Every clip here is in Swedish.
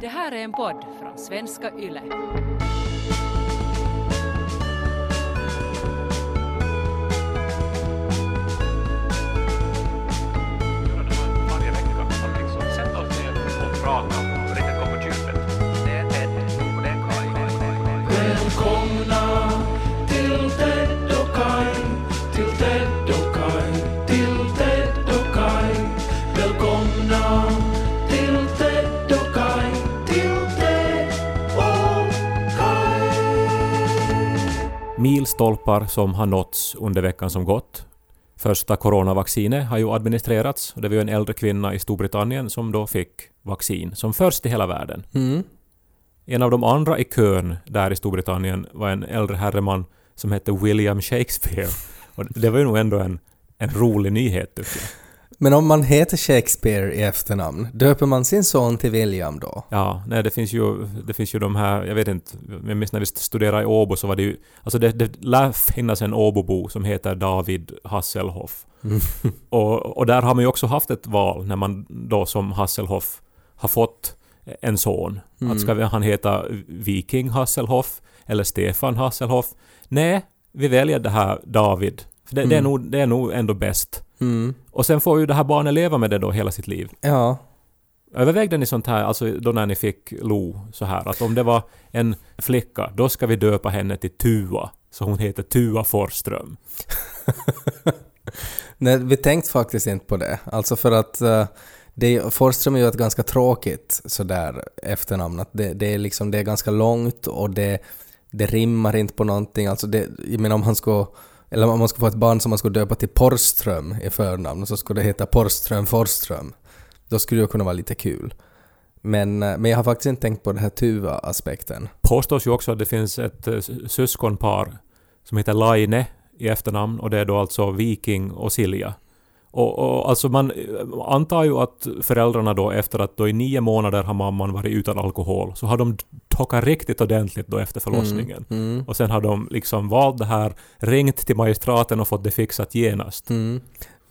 Det här är en podd från svenska YLE. Välkomna till Ted och Kaj milstolpar som har nåtts under veckan som gått. Första coronavaccinet har ju administrerats och det var ju en äldre kvinna i Storbritannien som då fick vaccin som först i hela världen. Mm. En av de andra i kön där i Storbritannien var en äldre herreman som hette William Shakespeare. Och det var ju nog ändå en, en rolig nyhet tycker jag. Men om man heter Shakespeare i efternamn, döper man sin son till William då? Ja, nej det finns ju, det finns ju de här, jag vet inte, jag minns när vi studerade i Åbo så var det ju, alltså det, det lär finnas en Åbobo som heter David Hasselhoff. Och, och där har man ju också haft ett val när man då som Hasselhoff har fått en son. Att ska han heta Viking Hasselhoff eller Stefan Hasselhoff? Nej, vi väljer det här David. För det, det, är nog, det är nog ändå bäst. Mm. Och sen får ju det här barnet leva med det då hela sitt liv. Ja. Övervägde ni sånt här, alltså då när ni fick Lo, så här att om det var en flicka, då ska vi döpa henne till Tua, så hon heter Tua Forsström. Nej, vi tänkte faktiskt inte på det. Alltså för att uh, det, Forsström är ju ett ganska tråkigt sådär efternamn. Att det, det, är liksom, det är ganska långt och det, det rimmar inte på någonting. Alltså det, jag menar om han skulle eller om man skulle få ett barn som man skulle döpa till Porström i förnamn så skulle det heta Porström-Forström. Då skulle det kunna vara lite kul. Men, eh, men jag har faktiskt inte tänkt på den här Tuva-aspekten. Påstås ju också att det finns ett eh, syskonpar som heter Laine i efternamn och det är då alltså Viking och Silja. Och, och alltså man eh, antar ju att föräldrarna då efter att då i nio månader har mamman varit utan alkohol så har de tockat riktigt ordentligt då efter förlossningen. Mm. Och sen har de liksom valt det här, ringt till magistraten och fått det fixat genast. Mm.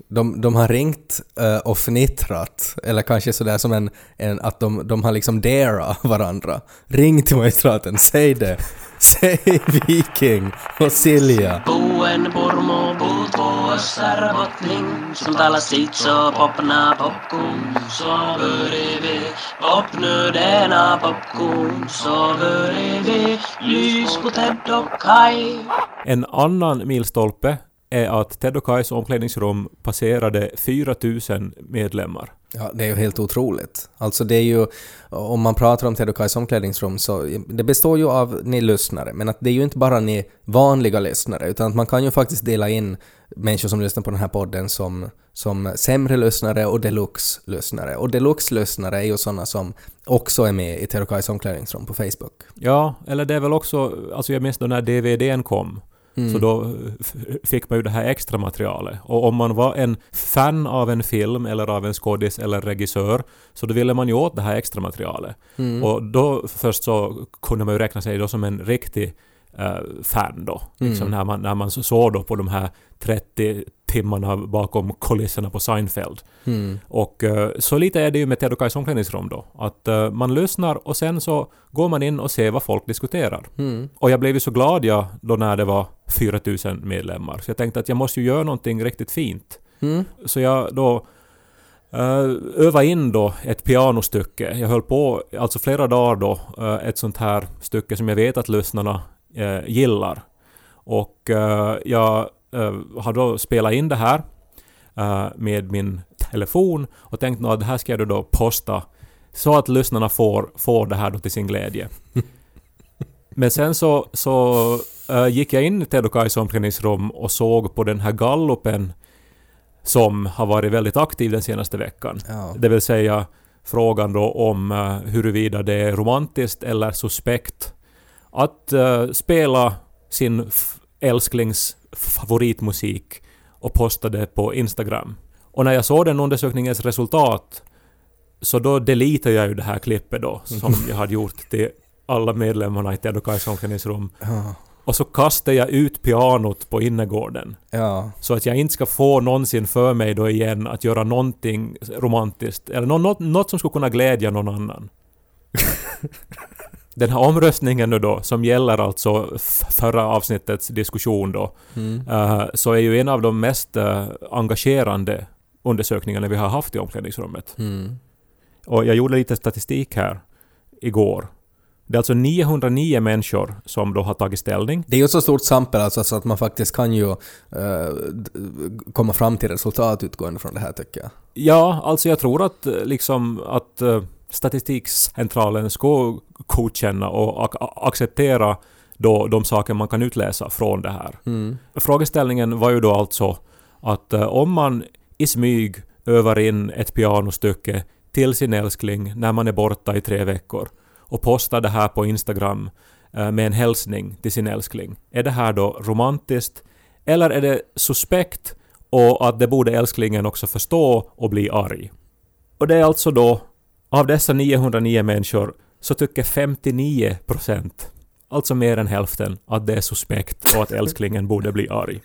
De, de har ringt eh, och fnittrat, eller kanske sådär som en, en att de, de har liksom dera varandra. Ring till magistraten, säg det. Säg Viking och Silja. Buen purmo puut vuossar botling, som talar sitt så popna popcorn, så börjar vi popnu denna popcorn, så börjar vi lys på Ted och Kai. En annan milstolpe är att Ted och Kais omklädningsrum passerade 4000 medlemmar. Ja, det är ju helt otroligt. Alltså det är ju, om man pratar om Ted och Kais omklädningsrum så, det består ju av ni lyssnare, men att det är ju inte bara ni vanliga lyssnare, utan att man kan ju faktiskt dela in människor som lyssnar på den här podden som, som sämre lyssnare och deluxe-lyssnare. Och deluxe-lyssnare är ju sådana som också är med i Ted och Kais omklädningsrum på Facebook. Ja, eller det är väl också, alltså jag minns då när DVDn kom, så då f- fick man ju det här extra materialet. Och om man var en fan av en film eller av en skådis eller regissör så då ville man ju åt det här extra materialet. Och då först så kunde man ju räkna sig då som en riktig eh, fan då. Liksom när, man, när man såg då på de här 30 timmarna bakom kulisserna på Seinfeld. Och eh, så lite är det ju med Ted och Kais omklädningsrum då. Att eh, man lyssnar och sen så går man in och ser vad folk diskuterar. Och jag blev ju så glad jag då när det var 4000 medlemmar. Så jag tänkte att jag måste ju göra någonting riktigt fint. Så jag då uh, övade in då ett pianostycke. Jag höll på alltså flera dagar då, eh, ett sånt här stycke som jag vet att lyssnarna eh, gillar. Och eh, jag uh, har då spelat in det här eh, med min telefon och tänkt att det här ska jag då posta så att lyssnarna får, får det här då till sin glädje. Men sen så, så eh, gick jag in i Ted och Kais omklädningsrum och såg på den här gallupen som har varit väldigt aktiv den senaste veckan. Ja. Det vill säga frågan då om uh, huruvida det är romantiskt eller suspekt att eh, spela sin älsklings favoritmusik och posta det på Instagram. Och när jag såg den undersökningens resultat så då deletade jag ju det här klippet då som jag hade gjort till alla medlemmarna i Ted och Kais omklädningsrum. Ja. Och så kastade jag ut pianot på innergården. Ja. Så att jag inte ska få någonsin för mig då igen att göra någonting romantiskt. Eller nå- något, något som skulle kunna glädja någon annan. Den här omröstningen nu då, som gäller alltså förra avsnittets diskussion då, eh, så är ju en av de mest eh, engagerande undersökningarna vi har haft i omklädningsrummet. Mm. Och jag gjorde lite statistik här igår. Det är alltså 909 människor som då har tagit ställning. Det är ju ett så stort sample alltså så att man faktiskt kan ju d- komma fram till resultat utgående från det här tycker jag. Ja, alltså jag tror att liksom att Statistikcentralen ska godkänna och ac- acceptera då de saker man kan utläsa från det här. Mm. Frågeställningen var ju då alltså att eh, om man i smyg övar in ett pianostycke till sin älskling när man är borta i tre veckor och postar det här på Instagram eh, med en hälsning till sin älskling. Är det här då romantiskt eller är det suspekt och att det borde älsklingen också förstå och bli arg? Och det är alltså då av dessa 909 människor så tycker 59 procent, alltså mer än hälften, att det är suspekt och att älsklingen borde bli arg.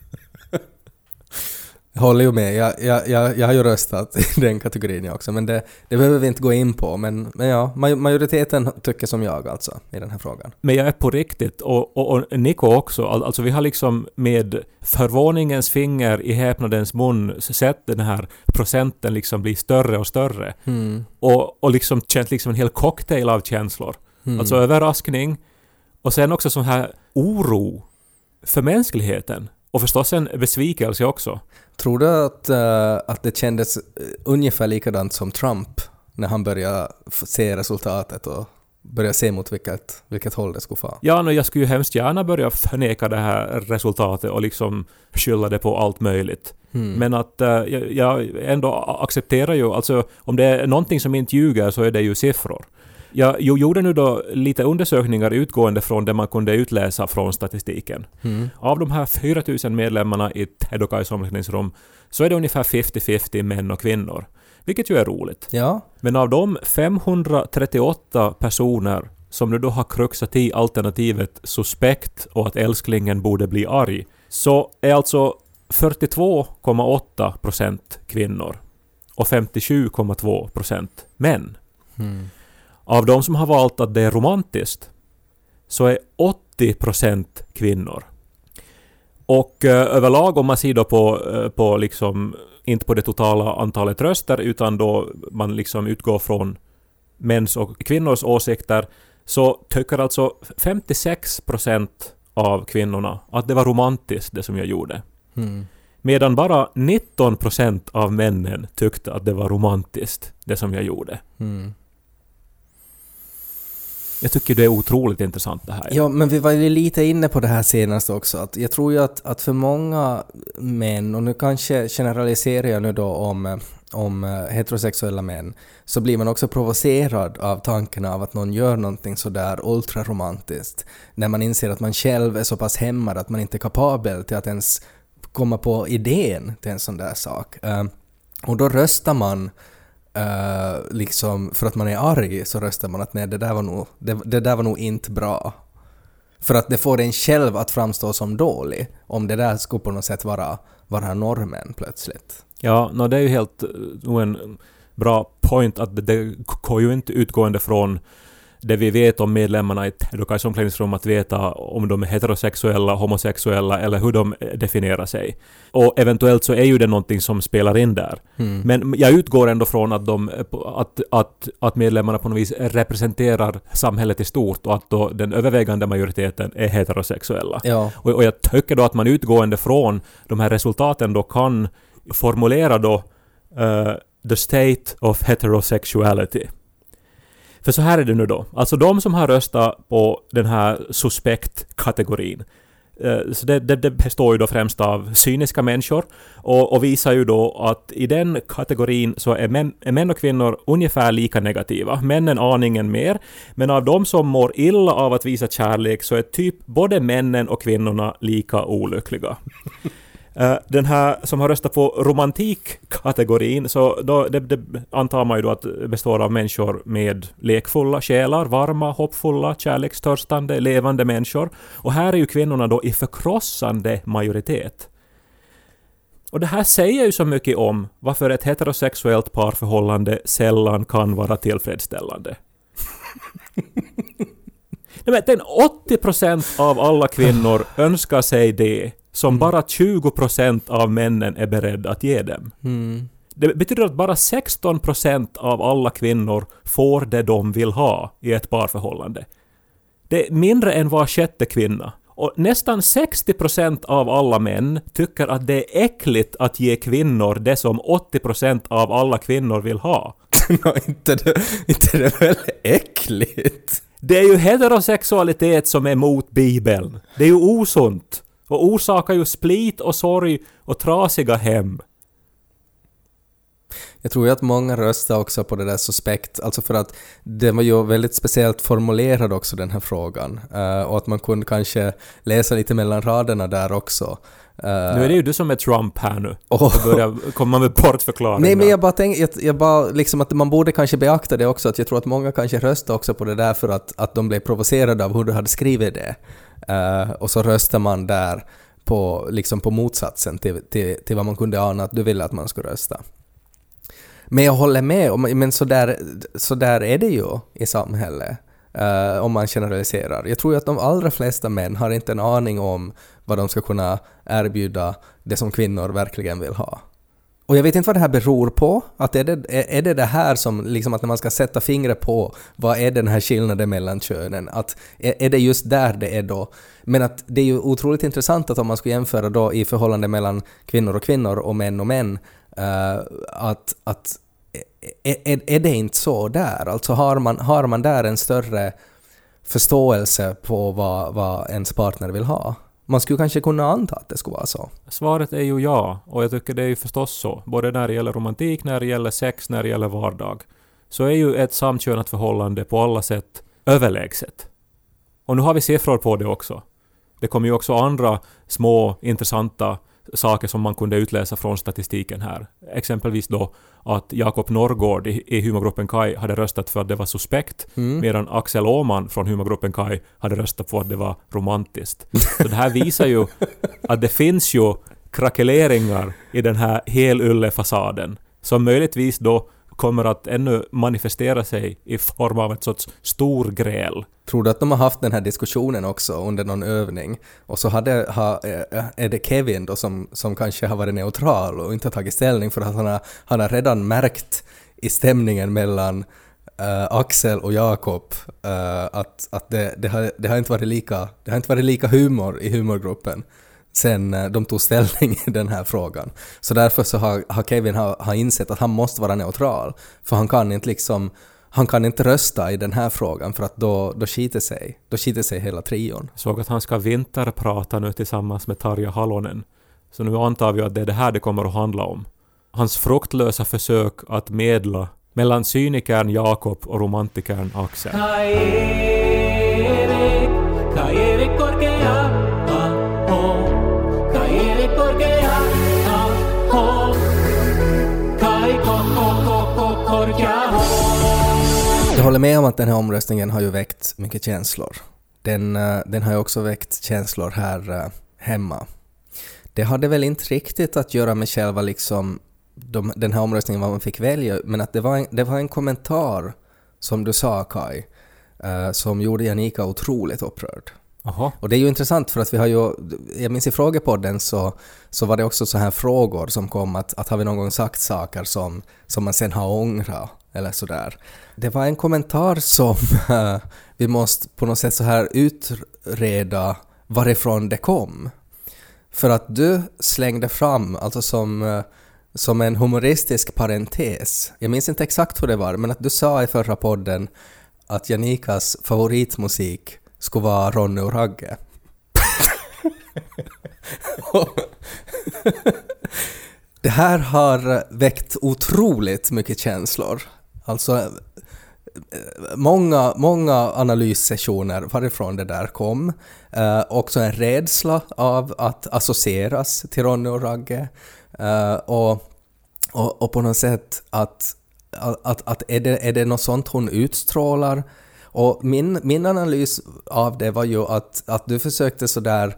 Jag håller ju med. Jag, jag, jag, jag har ju röstat i den kategorin jag också, men det, det behöver vi inte gå in på. Men, men ja, maj- majoriteten tycker som jag alltså i den här frågan. Men jag är på riktigt, och, och, och Nico också, Al- alltså vi har liksom med förvåningens finger i häpnadens mun sett den här procenten liksom bli större och större. Mm. Och, och liksom känt liksom en hel cocktail av känslor. Mm. Alltså överraskning, och sen också sån här oro för mänskligheten. Och förstås en besvikelse också. Tror du att, eh, att det kändes eh, ungefär likadant som Trump när han började se resultatet och började se mot vilket, vilket håll det skulle få? Ja, no, jag skulle ju hemskt gärna börja förneka det här resultatet och liksom skylla det på allt möjligt. Mm. Men att eh, jag, jag ändå accepterar ju, alltså om det är någonting som inte ljuger så är det ju siffror. Jag jo- gjorde nu då lite undersökningar utgående från det man kunde utläsa från statistiken. Mm. Av de här 4000 medlemmarna i Tedokais omklädningsrum så är det ungefär 50-50 män och kvinnor. Vilket ju är roligt. Ja, Men av de 538 personer som nu då har kruxat i alternativet suspekt och att älsklingen borde bli arg, så är alltså 42,8 procent kvinnor och 57,2 procent män. Mm. Av de som har valt att det är romantiskt så är 80 procent kvinnor. Och eh, överlag om man ser då på, eh, på liksom, inte på det totala antalet röster utan då man liksom utgår från mäns och kvinnors åsikter så tycker alltså 56 procent av kvinnorna att det var romantiskt det som jag gjorde. Mm. Medan bara 19 procent av männen tyckte att det var romantiskt det som jag gjorde. Mm. Jag tycker det är otroligt intressant det här. Ja, men vi var ju lite inne på det här senast också. Att jag tror ju att, att för många män, och nu kanske generaliserar jag nu då om, om heterosexuella män, så blir man också provocerad av tanken av att någon gör någonting sådär ultraromantiskt. När man inser att man själv är så pass hämmad att man inte är kapabel till att ens komma på idén till en sån där sak. Ehm, och då röstar man Uh, liksom för att man är arg så röstar man att nej det där var nog, det, det där var nog inte bra. För att det får en själv att framstå som dålig om det där skulle på något sätt vara, vara normen plötsligt. Ja, no, det är ju helt eh, nog en bra point att det, det går ju inte utgående från det vi vet om medlemmarna i Tedokais omklädningsrum att veta om de är heterosexuella, homosexuella eller hur de definierar sig. Och eventuellt så är ju det någonting som spelar in där. Mm. Men jag utgår ändå från att, de, att, att, att medlemmarna på något vis representerar samhället i stort och att då den övervägande majoriteten är heterosexuella. Ja, Och, och jag tycker då att man utgående från de här resultaten då kan formulera då eh, the state of heterosexuality. För så här är det nu då. Alltså de som har röstat på den här suspekt-kategorin eh, så det, det, det består ju då främst av cyniska människor och, och visar ju då att i den kategorin så är män, är män och kvinnor ungefär lika negativa. Männen aningen mer. Men av de som mår illa av att visa kärlek så är typ både männen och kvinnorna lika olyckliga. Eh, Den här som har röstat på romantikkategorin, så då, det, det antar man ju då att består av människor med lekfulla själar, varma, hoppfulla, kärlekstörstande, levande människor. Och här är ju kvinnorna då i förkrossande majoritet. Och det här säger ju så mycket om varför ett heterosexuellt parförhållande sällan kan vara tillfredsställande. Nej, men den 80% av alla kvinnor önskar sig det som bara 20% av männen är beredda att ge dem. Mm. Det betyder att bara 16% av alla kvinnor får det de vill ha i ett parförhållande. Det är mindre än var sjätte kvinna. Och nästan 60% av alla män tycker att det är äckligt att ge kvinnor det som 80% av alla kvinnor vill ha. Nå, inte det, inte det väl äckligt? Det är ju heterosexualitet som är emot Bibeln. Det är ju osunt. Och orsakar ju split och sorg och trasiga hem. Jag tror ju att många röstar också på det där suspekt, alltså för att det var ju väldigt speciellt formulerad också den här frågan. Eh, och att man kunde kanske läsa lite mellan raderna där också. Eh, Nu är det ju du som är Trump här nu. Och börjar komma med bortförklaringar. Nej men jag bara tänker, jag, jag bara liksom att man borde kanske beakta det också, att jag tror att många kanske röstar också på det där för att, att de blev provocerade av hur du hade skrivit det. Eh, och så röstar man där på, liksom på motsatsen till, till, till vad man kunde ana att du ville att man skulle rösta. Men jag håller med, men så där, så där är det ju i samhället. Uh, om man generaliserar. Jag tror ju att de allra flesta män har inte en aning om vad de ska kunna erbjuda det som kvinnor verkligen vill ha. Och jag vet inte vad det här beror på. Att är, det, är det det här som, liksom att när man ska sätta fingret på vad är den här skillnaden mellan könen, att är, är det just där det är då? Men att det är ju otroligt intressant att om man skulle jämföra då i förhållande mellan kvinnor och kvinnor och män och män, uh, att, att är, är, är det inte så där? Alltså har man, har man där en större förståelse på vad, vad ens partner vill ha? Man skulle kanske kunna anta att det skulle vara så. Svaret är ju ja, och jag tycker det är ju förstås så. Både när det gäller romantik, när det gäller sex, när det gäller vardag. Så är ju ett samkönat förhållande på alla sätt överlägset. Och nu har vi siffror på det också. Det kommer ju också andra små intressanta saker som man kunde utläsa från statistiken här. Exempelvis då att Jakob Norrgård i, i humorgruppen Kai hade röstat för att det var suspekt, medan Axel Åman från humorgruppen Kai hade röstat på att det var romantiskt. Så det här visar ju att det finns ju krackeleringar i den här helylle-fasaden som möjligtvis då kommer att ännu manifestera sig i form av ett sorts storgräl. Tror du att de har haft den här diskussionen också under någon övning? Och så hade, ha, eh, är det Kevin då som, som kanske har varit neutral och inte tagit ställning för att han har, han har redan märkt i stämningen mellan Uh, Axel och Jakob uh, att, att det, det, har, det, har inte varit lika, det har inte varit lika humor i humorgruppen sen eh, de tog ställning i den här frågan. Så därför så har, har Kevin har, har insett att han måste vara neutral. För han kan inte liksom han kan inte rösta i den här frågan för att då, då skiter sig. Då skiter sig hela trion. Jag såg att han ska vinterprata nu tillsammans med Tarja Halonen. Så nu antar vi att det är det här det kommer att handla om. Hans fruktlösa försök att medla mellan cynikern Jakob och romantikern Axel. Jag håller med om att den här omröstningen har ju väckt mycket känslor. Den, eh, den har ju också väckt känslor här eh, hemma. Det hade väl inte riktigt att göra med själva liksom de, den här omröstningen vad man fick välja, men att det var en, det var en kommentar som du sa Kai, eh, som gjorde Janika otroligt upprörd. Aha. Och det är ju intressant för att vi har ju, jag minns i frågepodden så, så var det också så här frågor som kom att, att har vi någon gång sagt saker som, som man sen har ångrat eller sådär. Det var en kommentar som vi måste på något sätt så här utreda varifrån det kom. För att du slängde fram, alltså som, som en humoristisk parentes, jag minns inte exakt hur det var, men att du sa i förra podden att Janikas favoritmusik skulle vara Ronny och Ragge. det här har väckt otroligt mycket känslor. Alltså många, många analyssessioner varifrån det där kom. Eh, också en rädsla av att associeras till Ronny och Ragge. Eh, och, och, och på något sätt att, att, att är, det, är det något sånt hon utstrålar? Och min, min analys av det var ju att, att du försökte sådär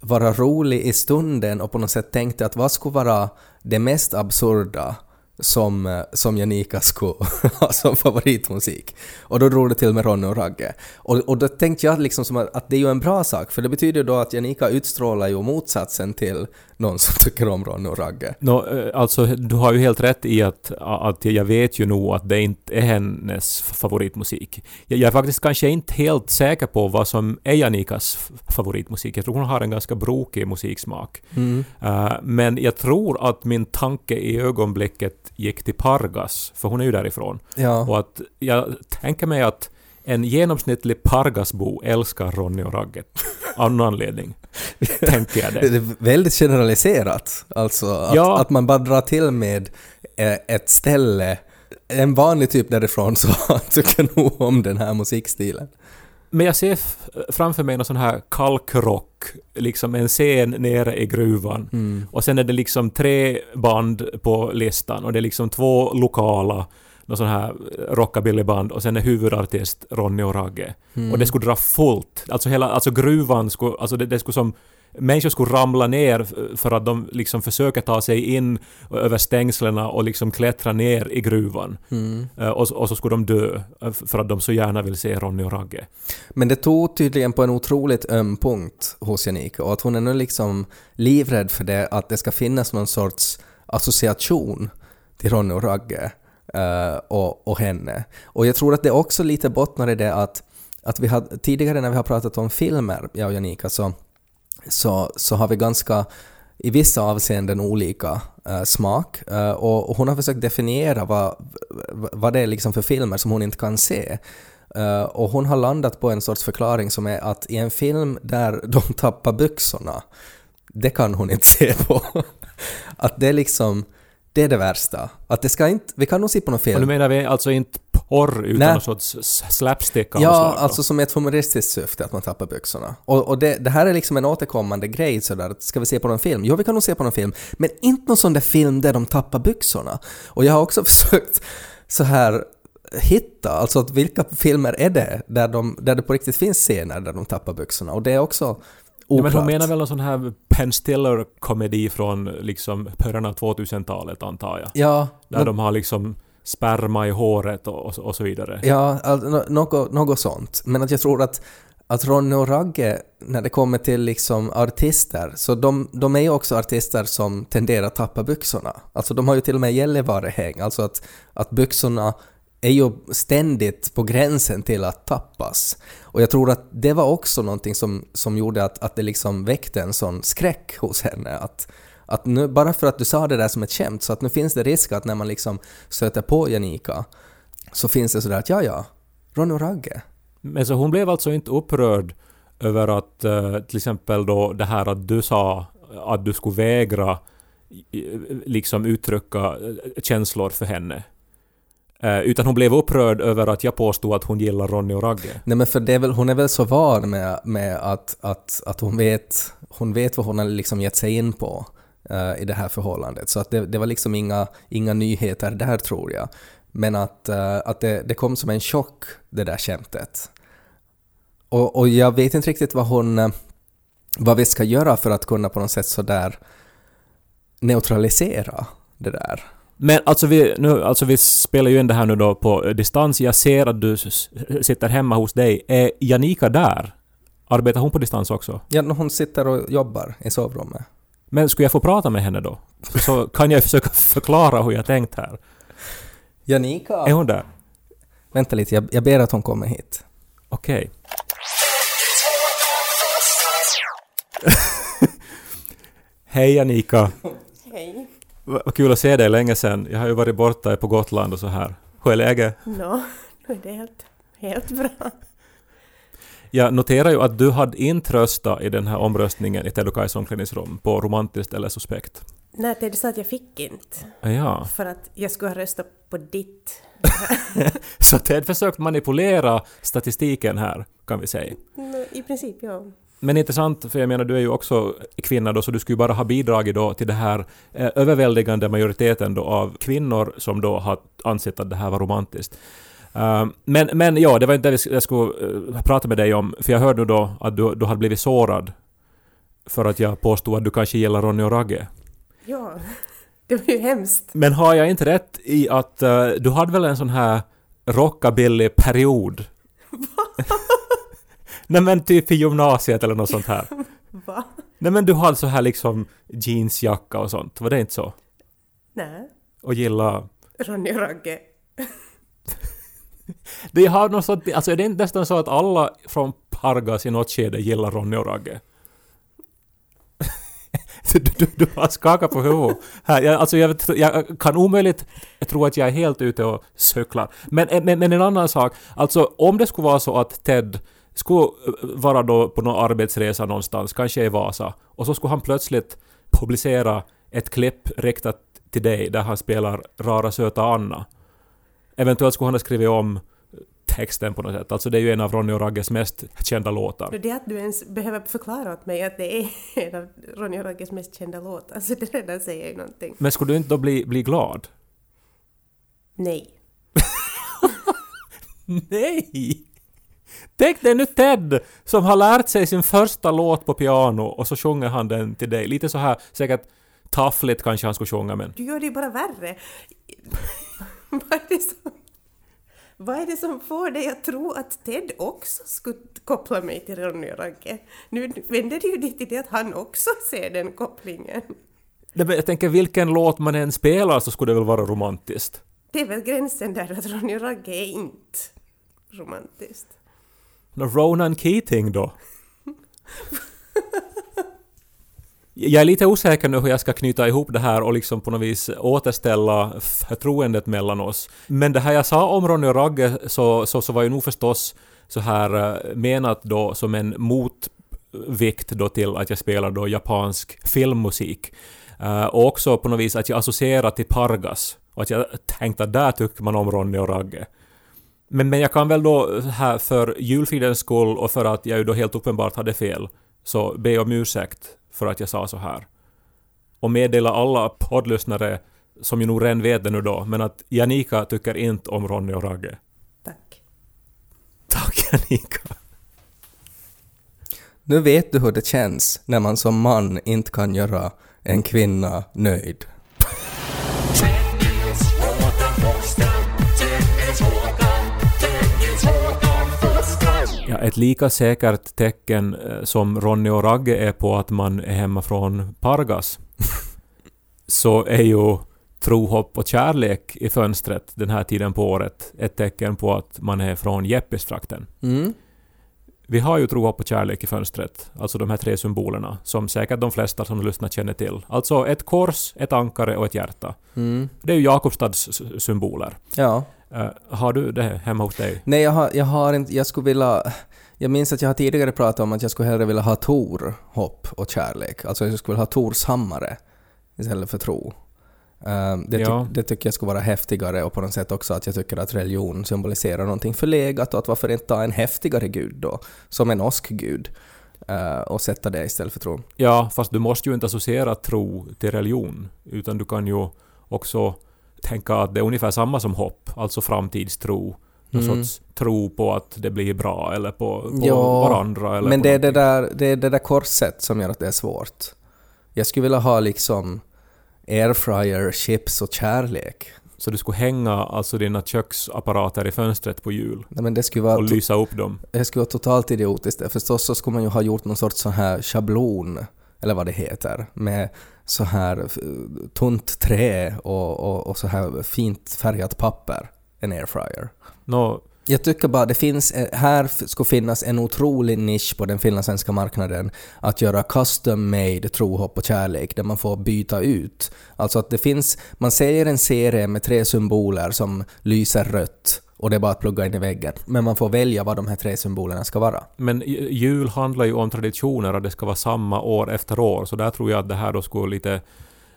vara rolig i stunden och på något sätt tänkte att vad skulle vara det mest absurda som, eh, som Janika skulle ha som favoritmusik. Och då drog det till med Ronny och Ragge. Och, och då tänkte jag liksom som att, att det är ju en bra sak, för det betyder ju då att Janika utstrålar ju motsatsen till någon som tycker om Ronny och Ragge. Nå, eh, alltså, du har ju helt rätt i att, att jag vet ju nog att det inte är hennes favoritmusik. Jag, jag är faktiskt kanske inte helt säker på vad som är Janikas favoritmusik. Jag tror hon har en ganska brokig musiksmak. Eh, men jag tror att min tanke i ögonblicket gick till Pargas, för hon är ju därifrån. Ja. Och att jag tänker mig att en genomsnittlig Pargasbo älskar Ronny och Ragge. Av någon anledning. tänker jag Det det. är väldigt generaliserat, alltså att, Ja. att man bara drar till med eh, ett ställe, en vanlig typ därifrån så tycker nog om den här musikstilen. Men jag ser framför mig någon sån här kalkrock, liksom en scen nere i gruvan. Mm. Och sen är det liksom tre band på listan och det är liksom två lokala, någon sån här rockabillyband och sen är huvudartist Ronny och Ragge. Mm. Och det skulle dra fullt. Alltså hela, alltså gruvan skulle, alltså det, det skulle som Människor skulle ramla ner för att de liksom försöker ta sig in över stängslena och liksom klättra ner i gruvan. Mm. Eh, Och, och så skulle de dö eh, för att de så gärna vill se Ronny och Ragge. Men det tog tydligen på en otroligt öm punkt hos Janika och att hon är nu liksom livrädd för det, att det ska finnas någon sorts association till Ronny och Ragge uh, och, och henne. Och jag tror att det också lite bottnar i det att, att vi har, tidigare när vi har pratat om filmer, jag och Janika, så, så, så har vi ganska i vissa avseenden olika uh, smak Uh, och, och hon har försökt definiera vad, vad det är liksom för filmer som hon inte kan se. Uh, och hon har landat på en sorts förklaring som är att i en film där de tappar byxorna, det kan hon inte se på. att det är liksom, det är det värsta. Att det ska inte, vi kan nog se på någon Och nu film. menar vi alltså inte porr utan Nej. någon sorts slapstick av Ja, slag alltså som ett humoristiskt syfte att man tappar byxorna. Och, och det, det här är liksom en återkommande grej sådär, att ska vi se på någon film? Jo, vi kan nog se på någon film, men inte någon sån där film där de tappar byxorna. Och jag har också försökt så här hitta, alltså att vilka filmer är det där, de, där det på riktigt finns scener där de tappar byxorna? Och det är också Ja, men hon menar väl någon sån här Penn Stiller-komedi från liksom början av 2000-talet antar jag. Ja, Där nå- de har liksom sperma i håret och, och, så- vidare. Ja, något, något sånt. Men att jag tror att, att Ronny och Ragge, när det kommer till liksom artister, så de, de är ju också artister som tenderar att tappa byxorna. Alltså de har ju till och med Gällivare-häng, alltså att, att byxorna är ju ständigt på gränsen till att tappas. Och jag tror att det var också någonting som, som gjorde att, att det liksom väckte en sån skräck hos henne. Att, att nu, bara för att du sa det där som ett skämt, så att nu finns det risk att när man liksom stöter på Janika så finns det sådär att ja, ja, Ronny och Ragge. Men så hon blev alltså inte upprörd över att eh, till exempel då det här att du sa att du skulle vägra liksom uttrycka eh, känslor för henne. Eh, utan hon blev upprörd över att jag påstod att hon gillar Ronny och Ragge. Nej men för det är väl, hon är väl så van med, med att, att, att hon, vet, hon vet vad hon har liksom gett sig in på uh, i det här förhållandet. Så att det, det var liksom inga, inga nyheter där tror jag. Men att, uh, att det, det kom som en chock, det där skämtet. Och, och jag vet inte riktigt vad hon... Vad vi ska göra för att kunna på något sätt sådär neutralisera det där. Men alltså vi, nu, alltså vi spelar ju in det här nu då på eh, distans. Jag ser att du sitter hemma hos dig. Är Janika där? Arbetar hon på distans också? Ja, hon sitter och jobbar i sovrummet. Men skulle jag få prata med henne då? Så kan jag försöka förklara hur jag tänkt här. Janika! Är hon där? Vänta lite, jag, jag ber att hon kommer hit. Okej. Hej Anika! Hej. Va- Vad kul att se dig länge sen. Jag har ju varit borta på Gotland och så här. Hur är läget? Nå, är det helt, helt bra. Jag noterar ju att du hade inte röstat i den här omröstningen i Tedokais omklädningsrum på romantiskt eller suspekt. Nej, det är så att jag fick inte. Ja, För att jag skulle ha röstat på ditt. så Ted försökt manipulera statistiken här, kan vi säga. I princip, ja. Men intressant, för jag menar du är ju också kvinna då, så du skulle ju bara ha bidragit då till det här eh, överväldigande majoriteten då av kvinnor som då har ansett att det här var romantiskt. Uh, men, men ja, det var inte det jag skulle eh, prata med dig om, för jag hörde då att du, du hade blivit sårad för att jag påstod att du kanske gillar Ronny och Ragge. Ja, Det var ju hemskt. Men har jag inte rätt i att eh, du hade väl en sån här rockabilly-period? Nej men typ i gymnasiet eller något sånt här. Va? Nej men du hade så här liksom jeansjacka och sånt, var det inte så? Nej. Och gilla... Ronny och Ragge. Det har något sånt, alltså är det inte nästan så att alla från Pargas i något skede gillar Ronny och Ragge? du, du, du har skakat på huvudet. Här, jag, alltså jag, jag kan omöjligt tro att jag är helt ute och cyklar. Men, men, men en annan sak, alltså om det skulle vara så att Ted skulle vara då på någon arbetsresa någonstans, kanske i Vasa, och så skulle han plötsligt publicera ett klipp riktat till dig där han spelar Rara söta Anna. Eventuellt skulle han ha skrivit om texten på något sätt. Alltså det är ju en av Ronny och Ragges mest kända låtar. Det att du ens behöver förklara åt mig att det är en av Ronny och Ragges mest kända låtar, så det redan säger ju någonting. Men skulle du inte då bli, bli glad? Nej. Nej! Tänk dig nu Ted som har lärt sig sin första låt på piano och så sjunger han den till dig. Lite så här säkert taffligt kanske han skulle sjunga men... Du gör det ju bara värre. Vad är det som... Vad är det som får dig att tro att Ted också skulle koppla mig till Ronny och Ragge? Nu vänder det ju dit till det att han också ser den kopplingen. Nej, men Jag tänker vilken låt man än spelar så skulle det väl vara romantiskt. Det är väl gränsen där att Ronny och Ragge är inte romantiskt. Ronan Keating då? Jag är lite osäker nu hur jag ska knyta ihop det här och liksom på något vis återställa förtroendet mellan oss. Men det här jag sa om Ronny och Ragge så, så, så var ju nog förstås så här eh, menat då som en motvikt då till att jag spelar då japansk filmmusik. Uh, och också på något vis att jag associerar till Pargas. Och att jag tänkte att där tycker man om Ronny och Ragge. Men, men jag kan väl då här för julfridens skull och för att jag ju då helt uppenbart hade fel så be om ursäkt för att jag sa så här. Och meddela alla poddlyssnare, som ju nog redan vet det nu då, men att Janika tycker inte om Ronny och Ragge. Tack. Tack Janika. Nu vet du hur det känns när man som man inte kan göra en kvinna nöjd. Ja, ett lika säkert tecken eh, som Ronny och Ragge är på att man är hemma från Pargas så är ju tro, hopp och kärlek i fönstret den här tiden på året ett tecken på att man är från Jeppistrakten. Mm. Vi har ju tro, hopp och kärlek i fönstret, alltså de här tre symbolerna, som säkert de flesta som lyssnar känner till. Alltså ett kors, ett ankare och ett hjärta. Mm. Det är ju Jakobstads symboler. Ja. Eh, har du det hemma hos dig? Nej, jag har, jag har inte... Jag skulle vilja... Jag minns att jag har tidigare pratat om att jag skulle hellre vilja ha Tor, hopp och kärlek. Alltså jag skulle vilja ha Tors hammare istället för tro. Ehm, det, ty- Ja. det tycker jag skulle vara häftigare och på något sätt också att jag tycker att religion symboliserar någonting förlegat och att varför inte ta en häftigare gud då, som en åskgud, uh, och sätta det istället för tro. Ja, fast du måste ju inte associera tro till religion, utan du kan ju också tänka att det är ungefär samma som hopp, alltså framtidstro. Någon Mm. sorts tro på att det blir bra eller på, på Ja, varandra. Eller Men det är det, där, det är det där korset som gör att det är svårt. Jag skulle vilja ha liksom airfryer, chips och kärlek. Så du skulle hänga alltså dina köksapparater i fönstret på jul Nej, men det skulle vara och lysa upp dem. Det skulle vara totalt idiotiskt. Förstås så skulle man ju ha gjort någon sorts så här schablon, eller vad det heter, med så här tunt trä och, och, och så här fint färgat papper. En airfryer. Nå, jag tycker bara det finns, eh, här skulle finnas en otrolig nisch på den finlandssvenska marknaden att göra custom made tro, hopp och kärlek där man får byta ut. Alltså att det finns, man säger en serie med tre symboler som lyser rött och det är bara att plugga in i väggen. Men man får välja vad de här tre symbolerna ska vara. men jul handlar ju om traditioner och det ska vara samma år efter år, så där tror jag att det här då skulle lite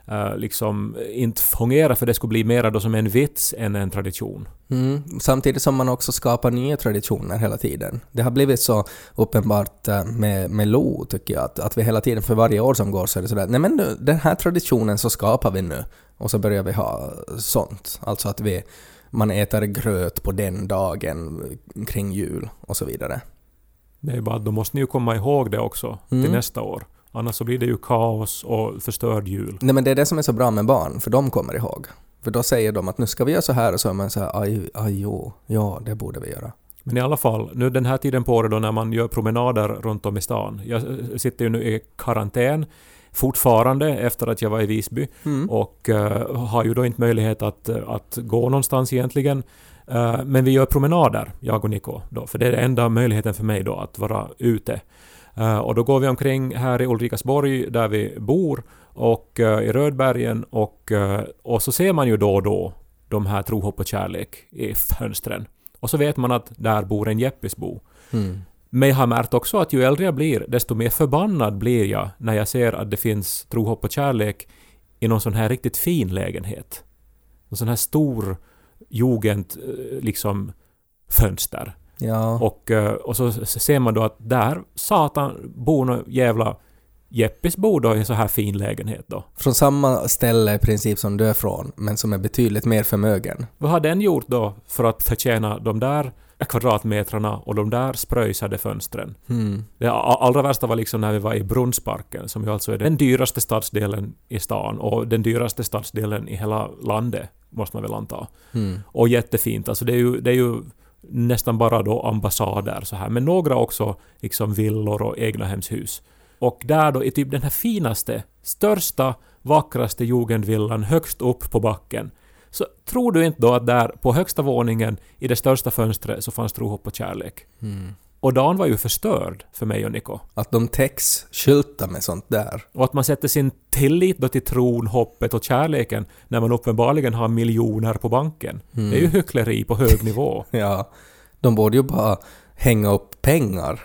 eh, liksom inte fungera för det skulle bli mer då som en vits än en tradition. Mm. Samtidigt som man också skapar nya traditioner hela tiden. Det har blivit så uppenbart eh, med, med Lo, tycker jag, att, att vi hela tiden, för varje år som går så är det sådär, nej men nu, den här traditionen så skapar vi nu. Och så börjar vi ha sånt. Alltså att vi, man äter gröt på den dagen kring jul och så vidare. Det är bara att då måste ni ju komma ihåg det också till Mm. nästa år. Annars så blir det ju kaos och förstörd jul. Nej men det är det som är så bra med barn, för de kommer ihåg. För då säger de att nu ska vi göra så här och så är man så här aj, aj jo, ja det borde vi göra. Men i alla fall, nu den här tiden på året då när man gör promenader runt om i stan. Jag sitter ju nu i karantän fortfarande efter att jag var i Visby och eh, har ju då inte möjlighet att, att gå någonstans egentligen. Eh, men vi gör promenader, jag och Niko, då, för det är den enda möjligheten för mig då att vara ute. Eh, och då går vi omkring här i Ulrikasborg där vi bor och eh, i Rödbergen och, eh, och så ser man ju då och då de här tro, hopp och kärlek i fönstren. Och så vet man att där bor en Jeppisbo. Men jag har märkt också att ju äldre jag blir, desto mer förbannad blir jag när jag ser att det finns tro, hopp och kärlek i någon sån här riktigt fin lägenhet. En sån här stor jugend liksom fönster. Ja, Och, eh, och så ser man då att där satan bor någon jävla Jeppis bor då i en så här fin lägenhet då. från samma ställe i princip som du är från, men som är betydligt mer förmögen. Vad har den gjort då för att förtjäna de där kvadratmetrarna och de där spröjsade fönstren? Mm. Det allra värsta var liksom när vi var i Brunnsparken, som ju alltså är den dyraste stadsdelen i stan och den dyraste stadsdelen i hela landet, måste man väl anta. Mm. Och jättefint, alltså det är ju, det är ju nästan bara då ambassader så här, men några också liksom villor och egnahemshus. Och där då i typ den här finaste, största, vackraste jugendvillan högst upp på backen. Så tror du inte då att där på högsta våningen i det största fönstret så fanns tro, hopp och kärlek? Mm. Och dagen var ju förstörd för mig och Niko. Att de täcks, skyltar med sånt där. Och att man sätter sin tillit då till tron, hoppet och kärleken när man uppenbarligen har miljoner på banken. Det är ju hyckleri på hög nivå. Ja, de borde ju bara hänga upp pengar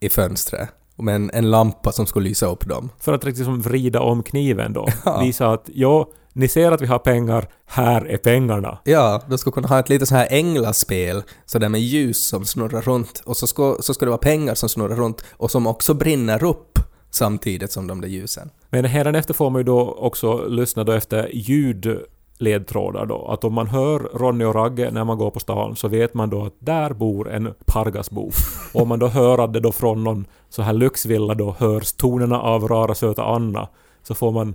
i fönstret. Med en, en lampa som skulle lysa upp dem. För att liksom vrida om kniven då. Visa att ja, ni ser att vi har pengar, här är pengarna. Ja, de skulle kunna ha ett litet så här änglaspel, så där med ljus som snurrar runt. Och så ska, så ska det vara pengar som snurrar runt och som också brinner upp samtidigt som de där ljusen. Men hädanefter får man ju då också lyssna då efter ljudledtrådar då. Att om man hör Ronny och Ragge när man går på stan så vet man då att där bor en Pargasbo. Och om man då hör att det då från någon så här lyxvilla då hörs tonerna av Rara söta Anna så får man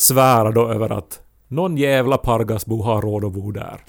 svära då över att någon jävla Pargasbo har råd att bo där.